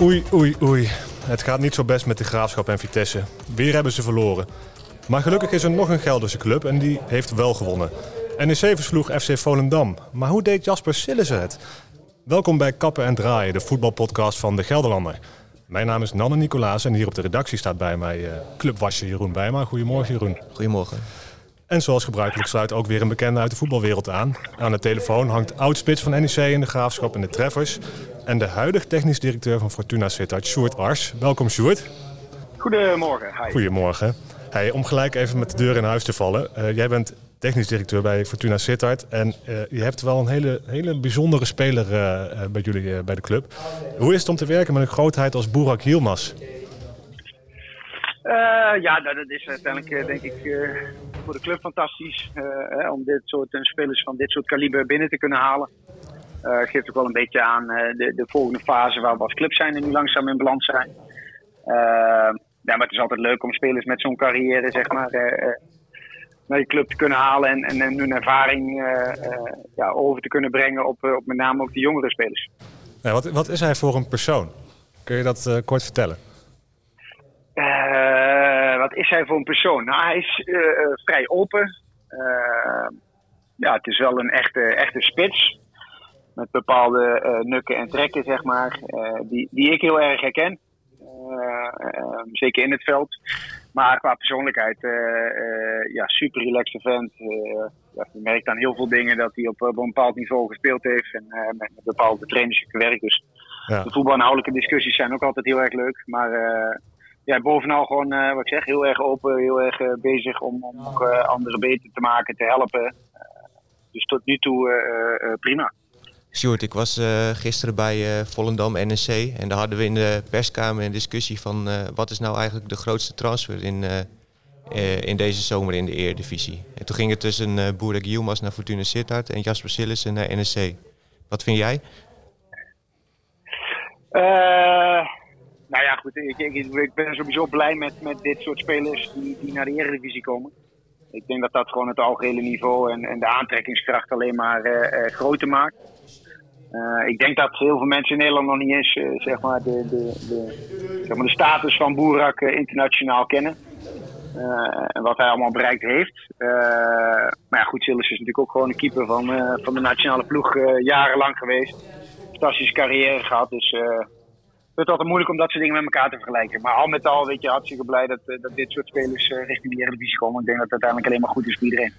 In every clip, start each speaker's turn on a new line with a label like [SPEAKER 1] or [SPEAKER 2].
[SPEAKER 1] Oei, oei, oei. Het gaat niet zo best met de Graafschap en Vitesse. Weer hebben ze verloren. Maar gelukkig is er nog een Gelderse club en die heeft wel gewonnen. NEC versloeg FC Volendam. Maar hoe deed Jasper Sillissen het? Welkom bij Kappen en Draaien, de voetbalpodcast van de Gelderlander. Mijn naam is Nanne Nicolaas en hier op de redactie staat bij mij uh, clubwasser Jeroen Bijma. Goedemorgen Jeroen.
[SPEAKER 2] Goedemorgen.
[SPEAKER 1] En zoals gebruikelijk sluit ook weer een bekende uit de voetbalwereld aan. Aan de telefoon hangt oudspits van NEC in de Graafschap en de Treffers. En de huidige technisch directeur van Fortuna Sittard, Sjoerd Ars. Welkom Sjoerd.
[SPEAKER 3] Goedemorgen. Hi.
[SPEAKER 1] Goedemorgen. Hey, om gelijk even met de deur in huis te vallen. Uh, jij bent technisch directeur bij Fortuna Sittard. En uh, je hebt wel een hele, hele bijzondere speler uh, bij jullie bij de club. Hoe is het om te werken met een grootheid als Burak Yilmaz?
[SPEAKER 3] Ja, dat is uiteindelijk denk ik voor de club fantastisch. Hè, om dit soort spelers van dit soort kaliber binnen te kunnen halen. Geeft ook wel een beetje aan de, de, volgende fase waar we als club zijn en nu langzaam in balans zijn. Ja, maar het is altijd leuk om spelers met zo'n carrière zeg maar, naar je club te kunnen halen en, en, hun ervaring ja, over te kunnen brengen op, op met name ook de jongere spelers.
[SPEAKER 1] Wat, wat is hij voor een persoon? Kun je dat kort vertellen?
[SPEAKER 3] Wat is hij voor een persoon? Nou, hij is vrij open. ja, het is wel een echte, echte spits met bepaalde nukken en trekken, zeg maar, die, die ik heel erg herken. Zeker in het veld. Maar qua persoonlijkheid, ja, super relaxed vent. ja, je merkt aan heel veel dingen dat hij op, op een bepaald niveau gespeeld heeft en met, met, bepaalde trainers gewerkt. Dus ja. de voetbalinhoudelijke discussies zijn ook altijd heel erg leuk. Maar ja, bovenal gewoon, wat ik zeg, heel erg open, heel erg bezig om, om ook anderen beter te maken, te helpen. dus tot nu toe prima.
[SPEAKER 2] Sjoerd, ik was uh, gisteren bij uh, Volendam NEC en daar hadden we in de perskamer een discussie van uh, wat is nou eigenlijk de grootste transfer in, in deze zomer in de Eredivisie. En toen ging het tussen uh, Boerek Yilmaz naar Fortuna Sittard en Jasper Sillissen naar NEC. Wat vind jij?
[SPEAKER 3] Nou ja, goed. Ik, ik, ik, ben sowieso blij met, met dit soort spelers die, die naar de Eredivisie komen. Ik denk dat dat gewoon het algehele niveau en, en de aantrekkingskracht alleen maar groter maakt. Uh, ik denk dat heel veel mensen in Nederland nog niet eens zeg maar de, de, de, zeg maar de status van Boerak internationaal kennen. en wat hij allemaal bereikt heeft. maar ja, goed, Sillis is natuurlijk ook gewoon een keeper van, van de nationale ploeg jarenlang geweest. Fantastische carrière gehad. Dus het is altijd moeilijk om dat soort dingen met elkaar te vergelijken. Maar al met al, weet je, hartstikke blij dat, dat dit soort spelers richting de Eredivisie komen. Ik denk dat het uiteindelijk alleen maar goed is voor iedereen.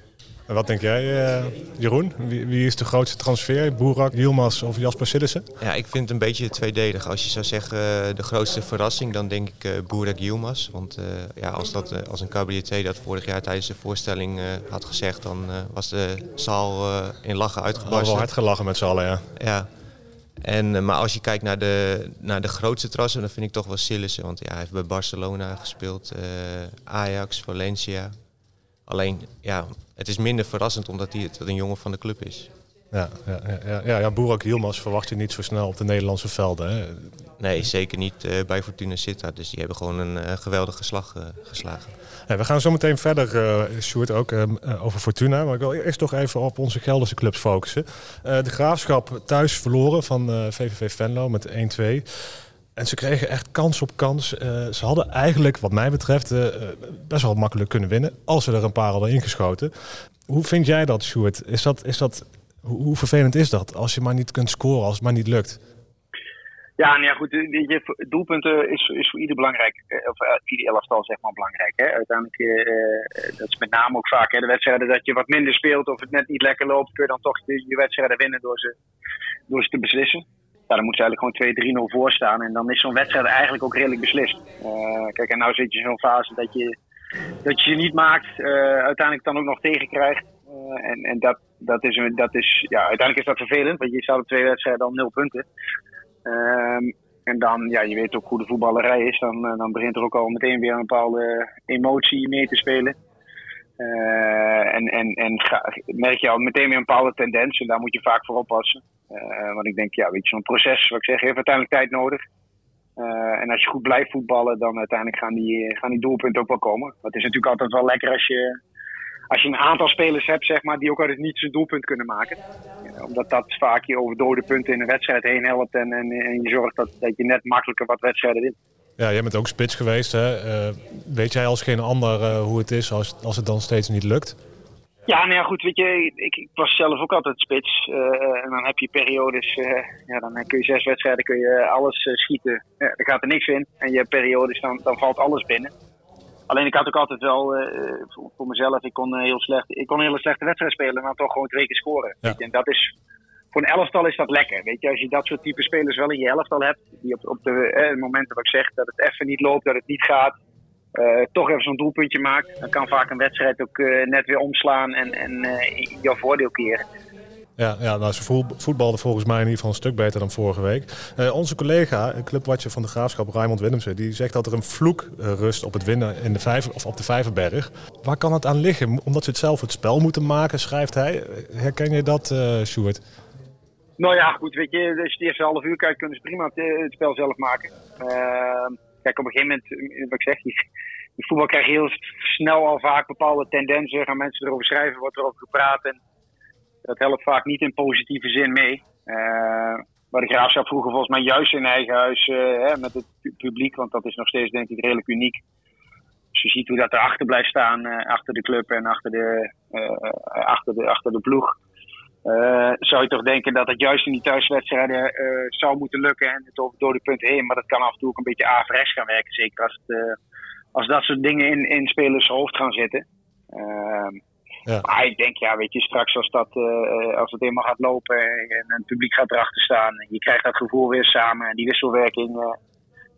[SPEAKER 1] En wat denk jij, uh, Jeroen? Wie, wie, is de grootste transfer? Boerak, Yilmaz of Jasper Sillissen?
[SPEAKER 2] Ja, ik vind het een beetje tweedelig. Als je zou zeggen uh, de grootste verrassing, dan denk ik uh, Boerak Yilmaz. Want ja, als, dat, als een cabaretier dat vorig jaar tijdens de voorstelling had gezegd, dan was de zaal in lachen uitgebarsten.
[SPEAKER 1] wel hard gelachen met z'n allen, ja.
[SPEAKER 2] Ja. En, maar als je kijkt naar de, naar de grootste transfer, dan vind ik toch wel Sillissen. Want ja, hij heeft bij Barcelona gespeeld, Ajax, Valencia. Alleen, ja, het is minder verrassend omdat hij het een jongen van de club is.
[SPEAKER 1] Ja, ja, ja, ja, ja Boerak Yilmaz verwacht je niet zo snel op de Nederlandse velden. Hè?
[SPEAKER 2] Nee, zeker niet uh, bij Fortuna Sittard. Dus die hebben gewoon een uh, geweldige slag uh, geslagen.
[SPEAKER 1] Ja, we gaan zo meteen verder, uh, Sjoerd, ook over Fortuna. Maar ik wil eerst toch even op onze Gelderse clubs focussen. de Graafschap thuis verloren van VVV Venlo met 1-2. En ze kregen echt kans op kans. Ze hadden eigenlijk, wat mij betreft, best wel makkelijk kunnen winnen. Als ze er een paar hadden ingeschoten. Hoe vind jij dat, Sjoerd? Is dat, is dat, hoe vervelend is dat als je maar niet kunt scoren, als het maar niet lukt?
[SPEAKER 3] Ja, nou ja, goed. Je, doelpunten is, is voor ieder belangrijk. Of ieder elftal zeg maar belangrijk. Hè. Uiteindelijk, uh, dat is met name ook vaak hè, de wedstrijden dat je wat minder speelt of het net niet lekker loopt, kun je dan toch je, je wedstrijden winnen door ze, door ze te beslissen ja, dan moeten ze eigenlijk gewoon 2-3-0 voor staan. En dan is zo'n wedstrijd eigenlijk ook redelijk beslist. Uh, kijk, en nou zit je in zo'n fase dat je, dat je je niet maakt, uh, uiteindelijk dan ook nog tegenkrijgt. Uh, en en dat, dat, is, dat is, ja, uiteindelijk is dat vervelend, want je staat op twee wedstrijden al nul punten. Ehm, en dan, ja, je weet ook hoe de voetballerij is, dan, dan begint er ook al meteen weer een bepaalde emotie mee te spelen. en en, en ga, merk je al meteen weer een bepaalde tendens en daar moet je vaak voor oppassen. Uh, want ik denk, ja, weet je, zo'n proces, wat ik zeg, heeft uiteindelijk tijd nodig. En als je goed blijft voetballen, dan uiteindelijk gaan die, gaan die doelpunten ook wel komen. het is natuurlijk altijd wel lekker als je, als je een aantal spelers hebt, zeg maar, die ook uit het niet zijn doelpunt kunnen maken. omdat dat vaak je over dode punten in een wedstrijd heen helpt en, en, en je zorgt dat, dat je net makkelijker wat wedstrijden wint.
[SPEAKER 1] Ja, jij bent ook spits geweest. Hè? Uh, weet jij als geen ander uh, hoe het is als, als het dan steeds niet lukt?
[SPEAKER 3] Ja, nou ja, goed, weet je, ik, ik was zelf ook altijd spits. Uh, en dan heb je periodes, ja, dan kun je zes wedstrijden, kun je alles schieten. Ja, dan gaat er niks in. En je hebt periodes, dan, dan valt alles binnen. Alleen ik had ook altijd wel, voor, voor, mezelf, ik kon, heel slecht, ik kon een hele slechte wedstrijd spelen, maar toch gewoon twee keer scoren. Ja. En dat is, voor een elftal is dat lekker. Weet je, als je dat soort type spelers wel in je elftal hebt, die op, op de eh, momenten wat ik zeg, dat het even niet loopt, dat het niet gaat, uh, toch even zo'n doelpuntje maakt, dan kan vaak een wedstrijd ook uh, net weer omslaan en, en uh, in jouw voordeel keren.
[SPEAKER 1] Ja, ja nou, ze voetbalden volgens mij in ieder geval een stuk beter dan vorige week. Uh, onze collega, clubwatcher van de Graafschap, Raymond Willemsen, die zegt dat er een vloek rust op het winnen in de vijver, of op de Vijverberg. Waar kan het aan liggen? Omdat ze het zelf het spel moeten maken, schrijft hij. Herken je dat, uh, Sjoerd?
[SPEAKER 3] Nou ja, goed, weet je, als je het eerste half uur kijkt, kunnen ze prima het, eh, spel zelf maken. Uh, kijk, op een gegeven moment, eh, wat ik zeg, die voetbal krijgt heel snel al vaak bepaalde tendensen. Gaan mensen erover schrijven, wordt erover gepraat. En dat helpt vaak niet in positieve zin mee. Uh, maar de graafschap vroeger volgens mij juist in eigen huis hè, met het publiek, want dat is nog steeds denk ik redelijk uniek. Als je ziet hoe dat erachter blijft staan, achter de club en achter de, achter de, achter de ploeg. Zou je toch denken dat het juist in die thuiswedstrijden zou moeten lukken en het over door de punten heen. Maar dat kan af en toe ook een beetje averechts gaan werken. Zeker als, het, als dat soort dingen in, in spelers hoofd gaan zitten. Ehm, ja. Maar ik denk, ja, weet je, straks als, dat, als het eenmaal gaat lopen en het publiek gaat erachter staan. En je krijgt dat gevoel weer samen en die wisselwerking.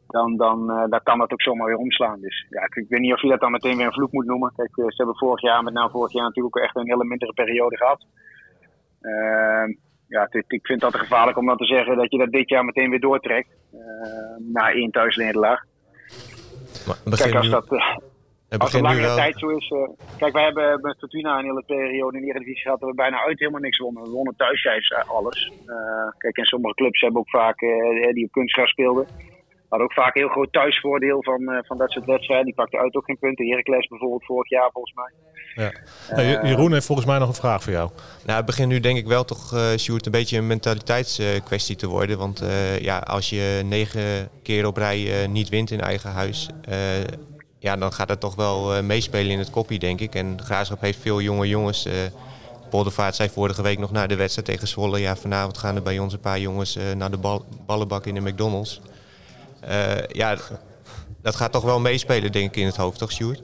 [SPEAKER 3] dan, dan, dan kan dat ook zomaar weer omslaan. Dus ja, ik, ik, weet niet of je dat dan meteen weer een vloek moet noemen. Kijk, ze hebben vorig jaar, met nou vorig jaar natuurlijk ook echt een hele mindere periode gehad. Uh, ja, ik vind dat gevaarlijk om dan te zeggen dat je dat dit jaar meteen weer doortrekt. Uh, na één thuisnederlaag. Kijk, als dat, uh, als een langere wel... tijd zo is. Uh, kijk, wij hebben met Fortuna een hele periode in de Eredivisie gehad dat we bijna uit helemaal niks wonnen. We wonnen thuis juist alles. Uh, kijk, en sommige clubs hebben ook vaak die op kunstgras speelden had ook vaak heel groot thuisvoordeel van, uh, van dat soort wedstrijden. Die pakte uit ook geen punten. Heracles bijvoorbeeld vorig jaar volgens mij.
[SPEAKER 1] Ja. Uh, Jeroen heeft volgens mij nog een vraag voor jou.
[SPEAKER 2] Nou, het begint nu denk ik wel toch, uh, Sjoerd, een beetje een mentaliteitskwestie te worden. Want ja, als je negen keer op rij niet wint in eigen huis... ja, dan gaat dat toch wel meespelen in het koppie, denk ik. En Graafschap heeft veel jonge jongens... Poldervaart zei vorige week nog na de wedstrijd tegen Zwolle... ja, vanavond gaan er bij ons een paar jongens naar de bal ballenbak in de McDonald's. Uh, ja, dat gaat toch wel meespelen, denk ik, in het hoofd, toch, Sjoerd?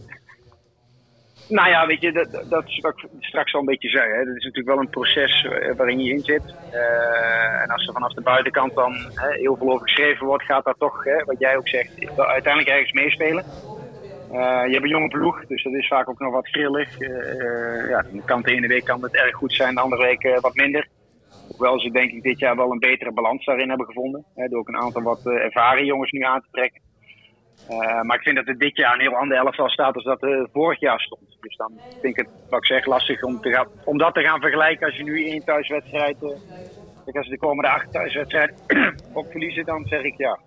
[SPEAKER 3] Nou ja, weet je, dat, dat is wat ik straks al een beetje zei. Hè. Dat is natuurlijk wel een proces eh, waarin je in zit. Uh, en als er vanaf de buitenkant dan hè, heel veel over geschreven wordt, gaat dat toch, hè, wat jij ook zegt, uiteindelijk ergens meespelen. Uh, je hebt een jonge ploeg, dus dat is vaak ook nog wat grillig. ja, de kant de ene week kan het erg goed zijn, de andere week wat minder. Hoewel ze denk ik dit jaar wel een betere balans daarin hebben gevonden. Hè, door ook een aantal wat ervaren jongens nu aan te trekken. Maar ik vind dat het dit jaar een heel ander elftal staat als dat uh, vorig jaar stond. Dus dan vind ik het, wat ik zeg, lastig om, te gaan, om dat te gaan vergelijken als je nu één thuiswedstrijd... Als ze de komende acht thuiswedstrijden ook verliezen, dan zeg ik ja.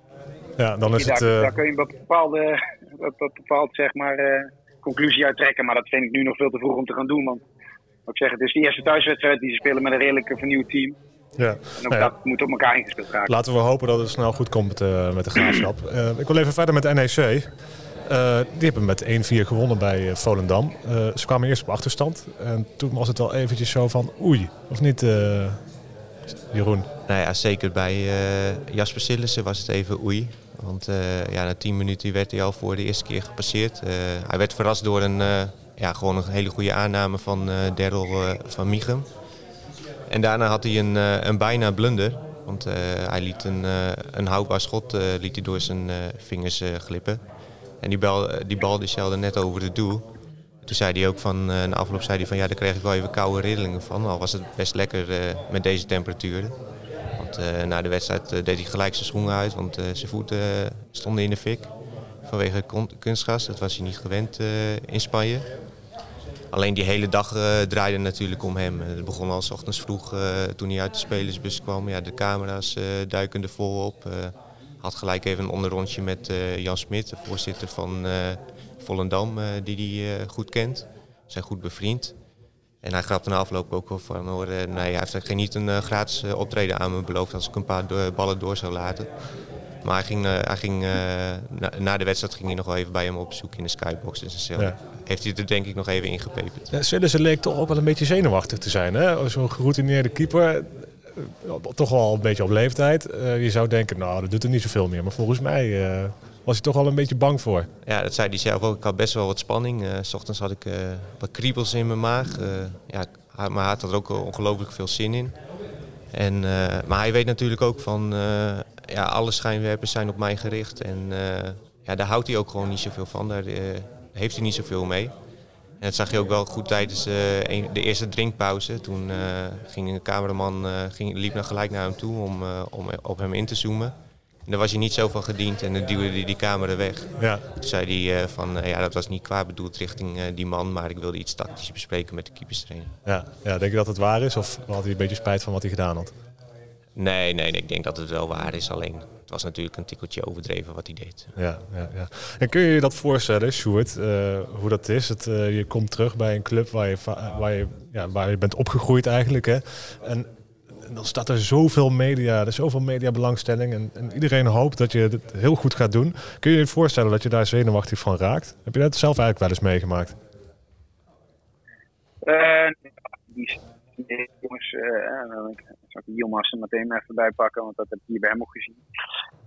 [SPEAKER 1] Ja, dan is
[SPEAKER 3] daar,
[SPEAKER 1] het...
[SPEAKER 3] Daar kun je een bepaalde, een bepaald zeg maar, conclusie uit trekken. Maar dat vind ik nu nog veel te vroeg om te gaan doen. Want ik zeg, het is de eerste thuiswedstrijd die ze spelen met een redelijk vernieuwd team. Ja. En ook nou ja. dat moet op elkaar ingespeeld raken.
[SPEAKER 1] Laten we hopen dat het snel goed komt met, uh, met de graafschap. Uh, ik wil even verder met NEC. Uh, die hebben met 1-4 gewonnen bij Volendam. ze kwamen eerst op achterstand. En toen was het wel eventjes zo van oei, of niet Jeroen?
[SPEAKER 2] Nou ja, zeker bij Jasper Sillissen was het even oei. Want ja, na 10 minuten werd hij al voor de eerste keer gepasseerd. hij werd verrast door een ja, gewoon een hele goede aanname van Daryl van Michem. En daarna had hij een, een bijna blunder. Want hij liet een, een houdbaar schot liet hij door zijn vingers glippen. En die bal, die bal net over het doel. Toen zei hij ook van, na afloop zei hij van ja, daar kreeg ik wel even koude riddelingen van. Al was het best lekker met deze temperaturen. Want na de wedstrijd deed hij gelijk zijn schoenen uit, want zijn voeten stonden in de fik. Vanwege kunstgras, dat was hij niet gewend in Spanje. Alleen die hele dag uh, draaide natuurlijk om hem. Het begon al s ochtends vroeg toen hij uit de spelersbus kwam. Ja, de camera's uh, duiken er had gelijk even een onderrondje met Jan Smit, de voorzitter van Volendam, die hij goed kent. zijn goed bevriend. En hij grapte na afloop ook wel van, hoor, nee, hij heeft geen niet een gratis optreden aan me beloofd als ik een paar ballen door zou laten. Maar hij ging, hij ging na, na, de wedstrijd ging hij nog wel even bij hem op zoek in de skybox. Dus ja. heeft hij er denk ik nog even ingepeperd.
[SPEAKER 1] Ja, ze leek toch ook wel een beetje zenuwachtig te zijn. hè? Zo'n geroutineerde keeper toch wel een beetje op leeftijd. je zou denken, nou, dat doet er niet zoveel meer. Maar volgens mij was hij toch wel een beetje bang voor.
[SPEAKER 2] Ja, dat zei hij zelf ook. Ik had best wel wat spanning. Uh, s ochtends had ik uh, wat kriebels in mijn maag. Uh, ja, maar hij had er ook ongelooflijk veel zin in. En, maar hij weet natuurlijk ook van, ja, alle schijnwerpers zijn op mij gericht. En ja, daar houdt hij ook gewoon niet zoveel van. Daar heeft hij niet zoveel mee. En dat zag je ook wel goed tijdens de eerste drinkpauze. Toen ging een cameraman ging, liep naar gelijk naar hem toe om, om op hem in te zoomen. En daar was hij niet zo van gediend en dan duwde hij die camera weg. Ja. Toen zei hij uh, van, uh, ja, dat was niet kwaad bedoeld richting uh, die man, maar ik wilde iets tactisch bespreken met de keeperstrainer.
[SPEAKER 1] Ja. ja, denk je dat het waar is of had hij een beetje spijt van wat hij gedaan had?
[SPEAKER 2] Nee, nee, ik denk dat het wel waar is. Alleen het was natuurlijk een tikkeltje overdreven wat hij deed.
[SPEAKER 1] Ja, ja, ja. En kun je je dat voorstellen, Sjoerd, hoe dat is? Het, je komt terug bij een club waar je, waar je, ja, waar je bent opgegroeid eigenlijk. Hè? En dan staat er zoveel media, er is zoveel mediabelangstelling. En, en iedereen hoopt dat je het heel goed gaat doen. Kun je je voorstellen dat je daar zenuwachtig van raakt? Heb je dat zelf eigenlijk wel eens meegemaakt?
[SPEAKER 3] Uh, die, jongens, uh, ik zal die jongens er meteen even bij pakken, want dat heb ik hier bij hem ook gezien.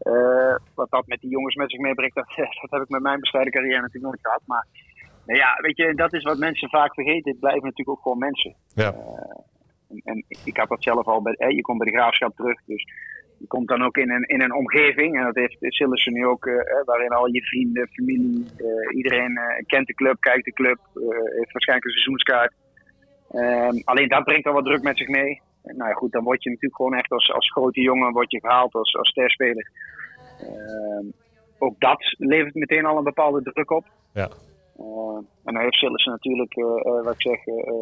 [SPEAKER 3] Uh, wat dat met die jongens met zich meebrengt, dat, dat heb ik met mijn bescheiden carrière natuurlijk nooit gehad. Maar nou ja, weet je, dat is wat mensen vaak vergeten. Het blijven natuurlijk ook gewoon mensen. Ja. Uh, en, en, ik had dat zelf al bij, je komt bij de graafschap terug, dus je komt dan ook in een, in een omgeving, en dat heeft Sillissen nu ook, uh, waarin al je vrienden, familie, uh, iedereen uh, kent de club, kijkt de club, heeft waarschijnlijk een seizoenskaart. Ehm, alleen dat brengt al wat druk met zich mee. nou ja, goed, dan word je natuurlijk gewoon echt als, als grote jongen word je gehaald als, als sterspeler. Ehm, ook dat levert meteen al een bepaalde druk op. Ja. Uh, en dan heeft Sillissen natuurlijk, uh, wat ik zeg,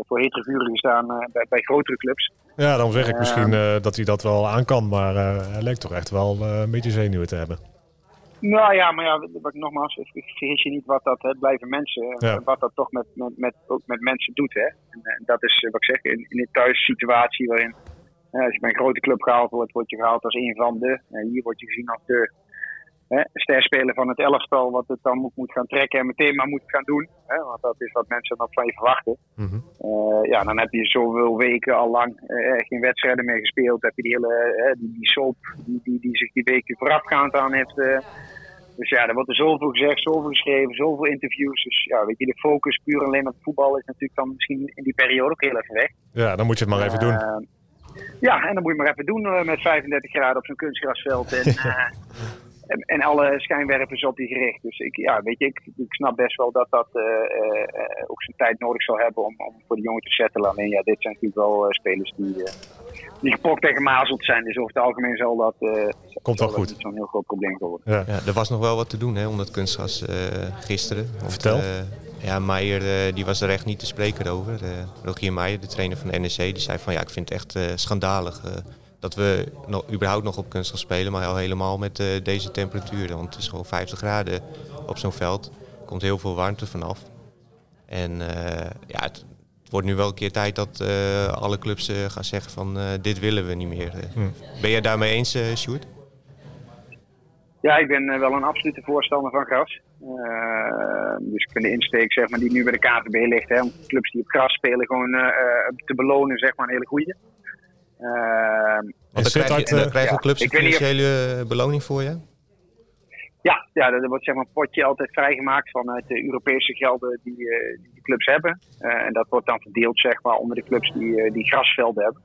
[SPEAKER 3] voor hetere vuren gestaan bij, bij, grotere clubs.
[SPEAKER 1] Ja, dan zeg ik misschien dat hij dat wel aan kan, maar hij lijkt toch echt wel een beetje zenuwen te hebben.
[SPEAKER 3] Nou ja, maar ja, wat, nogmaals, vergis je niet wat dat, het blijven mensen, wat dat toch met, met, met, ook met mensen doet. Hè. En, en dat is wat ik zeg, in, in een thuissituatie waarin, als je bij een grote club gehaald wordt, word je gehaald als een van de, hier word je gezien als de sterspeler van het elftal, wat het dan moet, moet gaan trekken en meteen maar moet gaan doen. Hè, want dat is wat mensen dan van je verwachten. Mhm. Eh, ja, dan heb je zoveel weken al lang uh, geen wedstrijden meer gespeeld. Heb je die hele die, die soap die, die, die zich die weken voorafgaand aan heeft. dus ja, er wordt er zoveel gezegd, zoveel geschreven, zoveel interviews. Dus ja, weet je, de focus puur alleen op voetbal is natuurlijk dan misschien in die periode ook heel even weg.
[SPEAKER 1] Ja, dan moet je het maar even doen.
[SPEAKER 3] Ja, en dan moet je maar even doen met 35 graden op zo'n kunstgrasveld. En, en, en, alle schijnwerpers op die gericht. Dus ik, ja, weet je, ik, ik snap best wel dat dat uh, uh, ook zijn tijd nodig zal hebben om, om voor de jongen te settelen. Alleen ja, dit zijn natuurlijk wel spelers die, die gepokt en gemazeld zijn. Dus over het algemeen zal dat,
[SPEAKER 1] Komt wel goed.
[SPEAKER 3] niet zo'n heel groot probleem worden.
[SPEAKER 2] Ja. ja. er was nog wel wat te doen hè, om dat kunstgras gisteren.
[SPEAKER 1] Vertel.
[SPEAKER 2] ja, Meijer die was er echt niet te spreken over. Rogier Meijer, de trainer van de NEC, die zei van ja, ik vind het echt schandalig dat we nog, überhaupt nog op kunstgras spelen, maar al helemaal met uh, deze temperaturen. Want het is gewoon 50 graden op zo'n veld. Er komt heel veel warmte vanaf. En uh, ja, het, wordt nu wel een keer tijd dat uh, alle clubs gaan zeggen van dit willen we niet meer. Hm. Ben jij daarmee eens, Sjoerd?
[SPEAKER 3] Ja, ik ben wel een absolute voorstander van gras. dus ik vind de insteek zeg maar, die nu bij de KVB ligt, hè, om clubs die op gras spelen gewoon te belonen, zeg maar, een hele goede.
[SPEAKER 2] Ehm, Want dan krijg, je, dan krijgen clubs een financiële of... beloning voor je?
[SPEAKER 3] Ja, ja, er wordt zeg maar, een potje altijd vrijgemaakt vanuit de Europese gelden die, uh, die de clubs hebben. Uh, en dat wordt dan verdeeld zeg maar, onder de clubs die, uh, die grasvelden hebben.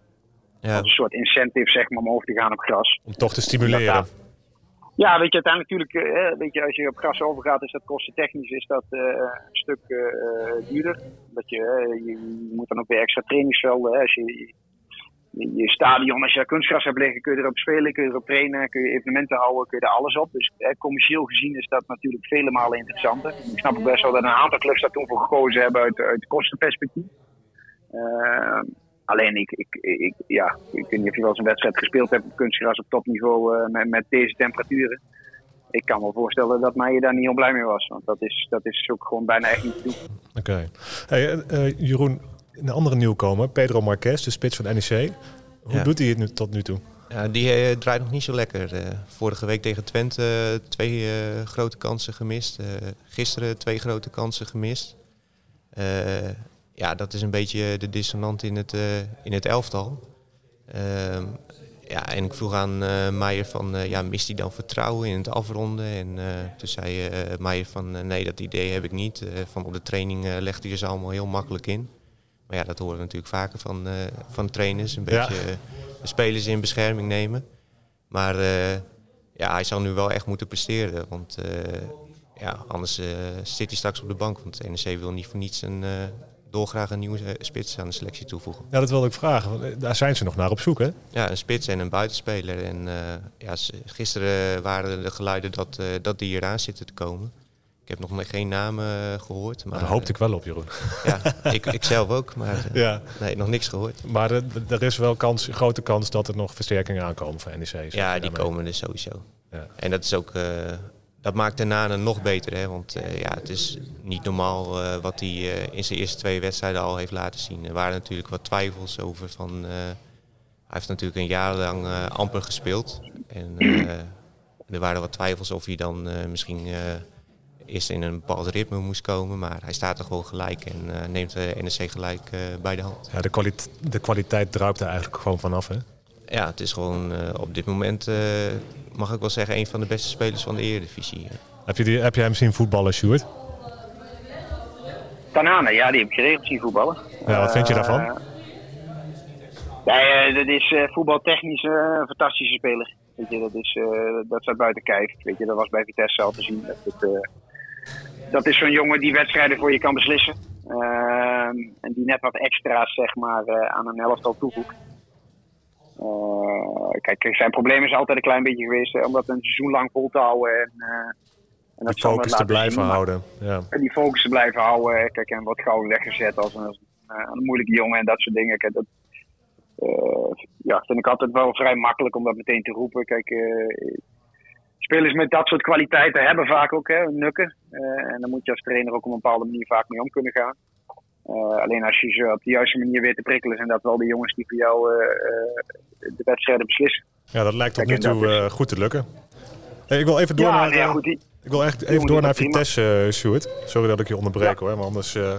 [SPEAKER 3] Ja. Als een soort incentive zeg maar, om over te gaan op gras.
[SPEAKER 1] Om toch te stimuleren.
[SPEAKER 3] Ja, weet je, uiteindelijk natuurlijk, eh, weet je, als je op gras overgaat, is dat kostentechnisch is dat uh, een stuk uh, duurder. Dat je, je, je, moet dan ook weer extra trainingsvelden. als je, je stadion, als je kunstgras hebt liggen, kun je erop spelen, kun je erop trainen, kun je evenementen houden, kun je er alles op. Dus commercieel gezien is dat natuurlijk vele malen interessanter. Ik snap ook best wel dat een aantal clubs daar toen voor gekozen hebben uit, kostenperspectief. Uh, alleen ik, ik, ik, ja, ik weet niet of je wel eens een wedstrijd gespeeld hebt op kunstgras op topniveau uh, met, met, deze temperaturen. ik kan me voorstellen dat Meijer daar niet heel blij mee was. Want dat is, dat is ook gewoon bijna echt niet.
[SPEAKER 1] Oké. Hey, Jeroen, een andere nieuwkomer, Pedro Marquez, de spits van NEC. Hoe doet hij het nu tot nu toe?
[SPEAKER 2] Ja, die uh, draait nog niet zo lekker. Uh, vorige week tegen Twente uh, twee grote kansen gemist. gisteren twee grote kansen gemist. ja, dat is een beetje de dissonant in het, in het elftal. Ehm, ja, en ik vroeg aan Meijer van, ja, mist hij dan vertrouwen in het afronden? En toen zei Meijer van, nee, dat idee heb ik niet. van op de training legt hij ze allemaal heel makkelijk in. Maar ja, dat horen we natuurlijk vaker van, van trainers. Een beetje de spelers in bescherming nemen. Maar eh, ja, hij zal nu wel echt moeten presteren. Want eh, ja, anders eh, zit hij straks op de bank. Want de NEC wil niet voor niets een, dolgraag een nieuwe spits aan de selectie toevoegen.
[SPEAKER 1] Ja, dat wilde ik vragen. Want daar zijn ze nog naar op zoek, hè?
[SPEAKER 2] Ja, een spits en een buitenspeler. En ja, gisteren waren de geluiden dat, dat die hier aan zitten te komen. Ik heb nog geen namen eh, gehoord. Maar,
[SPEAKER 1] Daar hoopte ik wel op, Jeroen.
[SPEAKER 2] Ja, ik, ik zelf ook, maar eh, ja. nee, nog niks gehoord.
[SPEAKER 1] Maar er is wel kans, grote kans dat er nog versterkingen aankomen van NEC.
[SPEAKER 2] Ja, die komen er sowieso. Ja. En dat is ook... Dat maakt de Nanen nog beter. Hè? Want ja, het is niet normaal wat hij in zijn eerste twee wedstrijden al heeft laten zien. Er waren natuurlijk wat twijfels over van... hij heeft natuurlijk een jaar lang amper gespeeld. En er waren wat twijfels of hij dan misschien eerst in een bepaald ritme moest komen. Maar hij staat er gewoon gelijk en uh, neemt de NEC gelijk uh, bij de hand.
[SPEAKER 1] Ja, de, kwaliteit, de kwaliteit druipt er eigenlijk gewoon vanaf, hè?
[SPEAKER 2] Ja, het is gewoon uh, op dit moment, mag ik wel zeggen, een van de beste spelers van de Eredivisie.
[SPEAKER 1] Heb, je die, heb jij hem zien voetballen, Sjoerd?
[SPEAKER 3] Tanane, ja, die heb ik geregeld zien voetballen.
[SPEAKER 1] Ja, wat vind je daarvan?
[SPEAKER 3] Nee, dat is voetbaltechnisch een fantastische speler. Weet je, dat, is, dat staat buiten kijf. Weet je, dat was bij Vitesse al te zien. Dat het, dat is zo'n jongen die wedstrijden voor je kan beslissen. Ehm, en die net wat extra's zeg maar, uh, aan een elftal toevoegt. Uh, kijk, zijn probleem is altijd een klein beetje geweest om dat een seizoen lang vol te houden. En,
[SPEAKER 1] en dat die focus te blijven houden. Ja.
[SPEAKER 3] En die focus te blijven houden. Kijk, en wat gauw weggezet als een, een, moeilijke jongen en dat soort dingen. Kijk, dat, ja, vind ik altijd wel vrij makkelijk om dat meteen te roepen. Kijk, spelers met dat soort kwaliteiten hebben vaak ook hè, nukken. Uh, en dan moet je als trainer ook op een bepaalde manier vaak mee om kunnen gaan. Uh, alleen als je ze op de juiste manier weet te prikkelen, zijn dat wel de jongens die voor jou uh, de wedstrijden beslissen.
[SPEAKER 1] Ja, dat lijkt tot nu toe goed te lukken. Hey, ik wil even door ja, naar. Nee, goed, die, ik wil echt even door naar Vitesse, uh, Stuart. Sorry dat ik je onderbreek hoor, maar anders uh,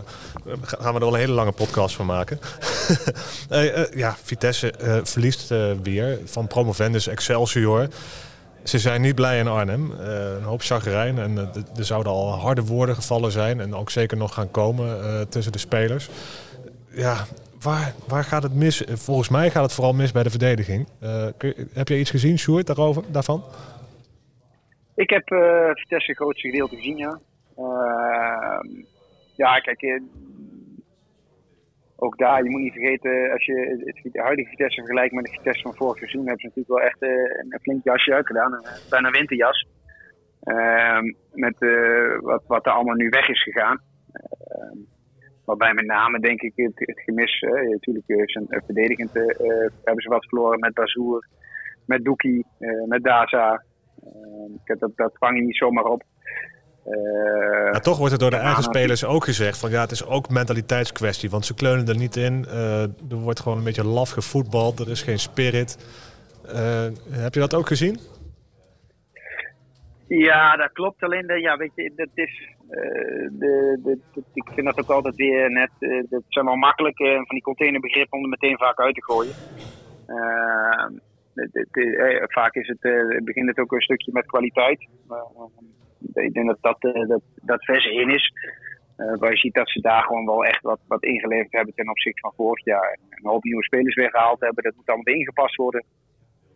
[SPEAKER 1] gaan we er wel een hele lange podcast van maken. uh, ja, Vitesse verliest weer van promovendus Excelsior. Ze zijn niet blij in Arnhem. Uh, een hoop chagrijn en uh, er zouden al harde woorden gevallen zijn en ook zeker nog gaan komen uh, tussen de spelers. Ja, waar, waar gaat het mis? Volgens mij gaat het vooral mis bij de verdediging. heb je iets gezien, Sjoerd, daarover, daarvan?
[SPEAKER 3] Ik heb Vitesse grootste gedeelte gezien, ja. ja, kijk, ook daar, je moet niet vergeten, als je het huidige Vitesse vergelijkt met de Vitesse van vorig seizoen, hebben ze natuurlijk wel echt eh, een flink jasje uitgedaan. Een, bijna winterjas. Uh, met uh, wat, wat er allemaal nu weg is gegaan. Uh, waarbij met name denk ik het, het gemis, natuurlijk zijn verdedigend hebben ze wat verloren met Bazoer, met Doekie, met Daza. Ehm, dat, dat vang je niet zomaar op.
[SPEAKER 1] Uh, toch wordt er door de eigen spelers ook gezegd van ja, het is ook mentaliteitskwestie. Want ze kleunen er niet in. Uh, er wordt gewoon een beetje laf gevoetbald. Er is geen spirit. Uh, heb je dat ook gezien?
[SPEAKER 3] Ja, dat klopt. Alleen, de, ja, weet je, dat is, de, de, ik vind dat ook altijd weer net, dat zijn wel makkelijk van die containerbegrippen om er meteen vaak uit te gooien. vaak is het, begint het ook een stukje met kwaliteit ik denk dat dat, uh, dat, dat verse in is. Uh, waar je ziet dat ze daar gewoon wel echt wat, wat ingeleverd hebben ten opzichte van vorig jaar. Een hoop nieuwe spelers weggehaald hebben, dat moet allemaal ingepast worden.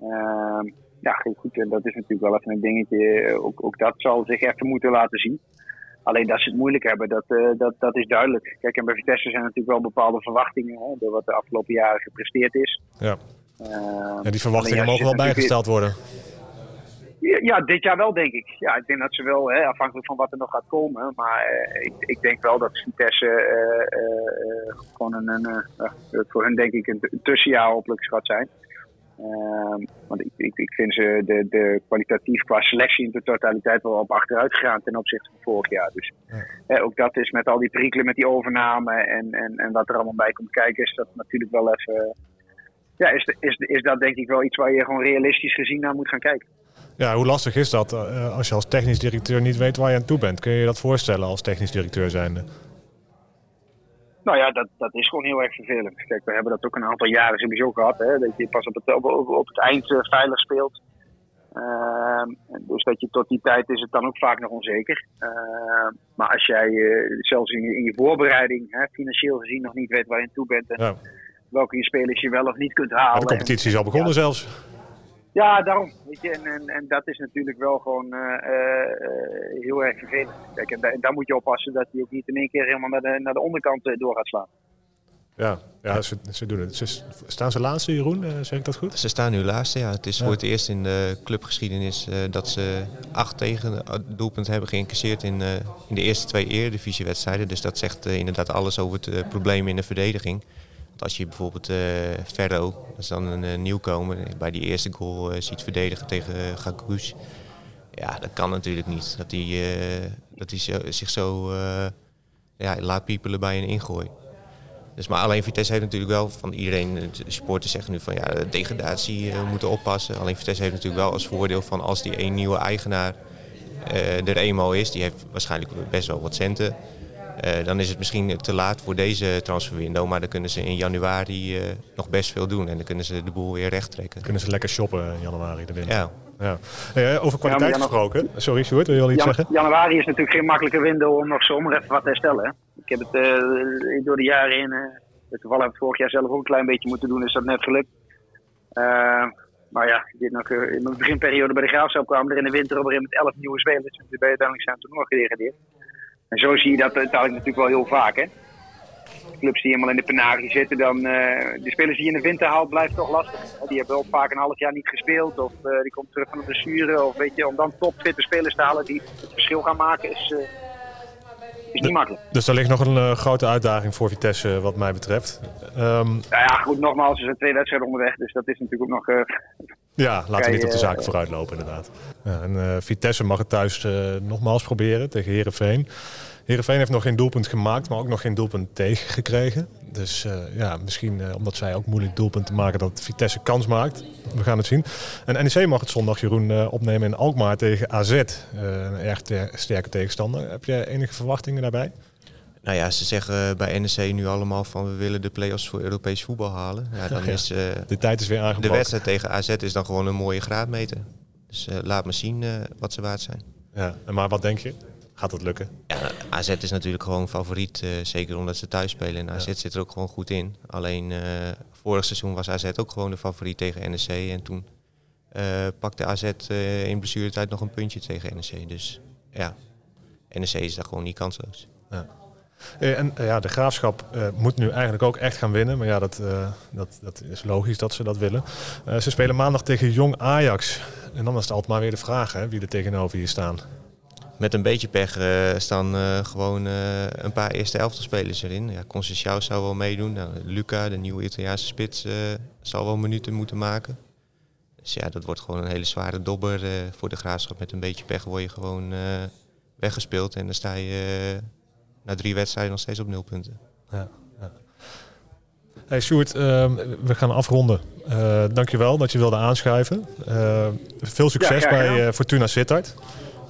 [SPEAKER 3] Uh, ja, goed, dat is natuurlijk wel even een dingetje. Ook, ook dat zal zich even moeten laten zien. Alleen dat ze het moeilijk hebben, dat, uh, dat, dat is duidelijk. Kijk, en bij Vitesse zijn natuurlijk wel bepaalde verwachtingen hè, door wat de afgelopen jaren gepresteerd is.
[SPEAKER 1] Ja, uh, ja die verwachtingen mogen wel bijgesteld worden.
[SPEAKER 3] Ja, dit jaar wel, denk ik. Ja, ik denk dat ze wel, hè, afhankelijk van wat er nog gaat komen. Maar uh, ik, ik, denk wel dat Vitesse uh, uh, gewoon een, een voor hun denk ik een tussenjaar hopelijk gaat zijn. Ehm, want ik, ik, ik vind ze de, de kwalitatief qua selectie in de totaliteit wel op achteruit gegaan ten opzichte van vorig jaar. Dus ook dat is met al die perikelen, met die overname en, en, en wat er allemaal bij komt kijken, is dat natuurlijk wel even. Ja, is, is, is dat denk ik wel iets waar je gewoon realistisch gezien naar moet gaan kijken.
[SPEAKER 1] Ja, hoe lastig is dat uh, als je als technisch directeur niet weet waar je aan toe bent? Kun je je dat voorstellen als technisch directeur zijnde?
[SPEAKER 3] Nou ja, dat, dat is gewoon heel erg vervelend. Kijk, we hebben dat ook een aantal jaren sowieso gehad. Hè, dat je pas op het, op, op het eind uh, veilig speelt. Uh, dus dat je tot die tijd is het dan ook vaak nog onzeker. Uh, maar als jij uh, zelfs in je, in je voorbereiding, hè, financieel gezien, nog niet weet waar je aan toe bent. En ja. welke je spelers je wel of niet kunt halen.
[SPEAKER 1] de competitie is al begonnen ja, zelfs.
[SPEAKER 3] Ja, daarom. Weet je, en, en, en dat is natuurlijk wel gewoon uh, uh, heel erg vervelend. Kijk, en, en, daar moet je oppassen dat hij ook niet in één keer helemaal naar de, naar de onderkant uh, door gaat slaan.
[SPEAKER 1] Ja, ja ze, ze doen het. Ze, staan ze laatste, Jeroen? zeg ik dat goed?
[SPEAKER 2] Ze staan nu laatste, ja. Het is ja. voor het eerst in de clubgeschiedenis dat ze acht tegen doelpunten hebben geïncasseerd in, in de eerste twee eredivisiewedstrijden. Dus dat zegt inderdaad alles over het probleem in de verdediging als je bijvoorbeeld uh, Ferro, dat is dan een uh, nieuwkomer, bij die eerste goal uh, ziet verdedigen tegen uh, Gagoes. Ja, dat kan natuurlijk niet. Dat hij dat hij zich zo ja, laat piepelen bij een ingooi. Dus, maar alleen Vitesse heeft natuurlijk wel, van iedereen, de supporters zeggen nu van ja, de degradatie we moeten oppassen. Alleen Vitesse heeft natuurlijk wel als voordeel van als die een nieuwe eigenaar er eenmaal is, die heeft waarschijnlijk best wel wat centen. Uh, dan is het misschien te laat voor deze transferwindow. Maar dan kunnen ze in januari uh, nog best veel doen. En dan kunnen ze de boel weer recht trekken.
[SPEAKER 1] Kunnen ze lekker shoppen in januari de winter. Ja. Ja. Hey, over kwaliteit ja, gesproken. Sorry, Sjoerd, wil je al iets
[SPEAKER 3] Jan
[SPEAKER 1] zeggen?
[SPEAKER 3] Januari is natuurlijk geen makkelijke window om nog zomer even wat te herstellen. Hè? Ik heb het uh, door de jaren in, uh, toevallig heb ik vorig jaar zelf ook een klein beetje moeten doen, is dat net gelukt. maar ja, dit nog, in mijn beginperiode bij de Graafschap kwamen er in de winter op met 11 nieuwe spelers. En toen ben je uiteindelijk zijn toen nog gedegradeerd. En zo zie je dat uiteindelijk natuurlijk wel heel vaak. Hè? Clubs die helemaal in de penarie zitten, dan uh, de spelers die je in de winter haalt, blijft toch lastig. Die hebben ook vaak een half jaar niet gespeeld, of uh, die komt terug van de blessure. Of weet je, om dan topfitte spelers te halen die het verschil gaan maken, is, uh, is niet makkelijk.
[SPEAKER 1] Dus er ligt nog een grote uitdaging voor Vitesse, wat mij betreft.
[SPEAKER 3] Um, nou ja, goed, nogmaals, er zijn twee wedstrijden onderweg, dus dat is natuurlijk ook nog.
[SPEAKER 1] Ja, laten we niet op de zaken vooruit lopen, inderdaad. Ja, en Vitesse mag het thuis nogmaals proberen tegen Herenveen. Heerenveen heeft nog geen doelpunt gemaakt, maar ook nog geen doelpunt tegengekregen. Dus uh, ja, misschien uh, omdat zij ook moeilijk doelpunten maken dat Vitesse kans maakt. We gaan het zien. En NEC mag het zondag, Jeroen, uh, opnemen in Alkmaar tegen AZ. een erg sterke tegenstander. Heb je enige verwachtingen daarbij?
[SPEAKER 2] Nou ja, ze zeggen bij NEC nu allemaal van we willen de play-offs voor Europees voetbal halen. Ja, dan is,
[SPEAKER 1] de tijd is weer aangebroken.
[SPEAKER 2] De wedstrijd tegen AZ is dan gewoon een mooie graadmeter. Dus laat me zien wat ze waard zijn.
[SPEAKER 1] Ja, maar wat denk je? Gaat dat lukken?
[SPEAKER 2] Ja, AZ is natuurlijk gewoon favoriet, zeker omdat ze thuis spelen. En AZ zit er ook gewoon goed in. Alleen vorig seizoen was AZ ook gewoon de favoriet tegen NEC. En toen pakte AZ in blessuretijd nog een puntje tegen NEC. Dus ja, NEC is daar gewoon niet kansloos.
[SPEAKER 1] Ja. En ja, de graafschap uh, moet nu eigenlijk ook echt gaan winnen. Maar ja, dat, dat, dat is logisch dat ze dat willen. Ze spelen maandag tegen Jong Ajax. En dan is het altijd maar weer de vraag hè, wie er tegenover je staan
[SPEAKER 2] met een beetje pech staan gewoon een paar eerste elftal spelers erin. Ja, zou wel meedoen. Nou, Luca, de nieuwe Italiaanse spits, zal wel minuten moeten maken. Dus ja, dat wordt gewoon een hele zware dobber voor de graafschap. Met een beetje pech word je gewoon weggespeeld. En dan sta je na drie wedstrijden nog steeds op nul punten. Ja, ja.
[SPEAKER 1] Hey Sjoerd, ehm, we gaan afronden. Uh, dankjewel dat je wilde aanschuiven. veel succes ja, bij Fortuna Sittard.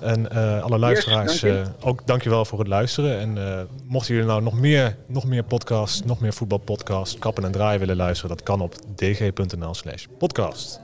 [SPEAKER 1] En uh, alle luisteraars, yes, dank uh, ook dankjewel voor het luisteren. En uh, mochten jullie nou nog meer, nog meer podcasts, nog meer voetbalpodcasts, kappen en draaien willen luisteren, dat kan op dg.nl slash podcast.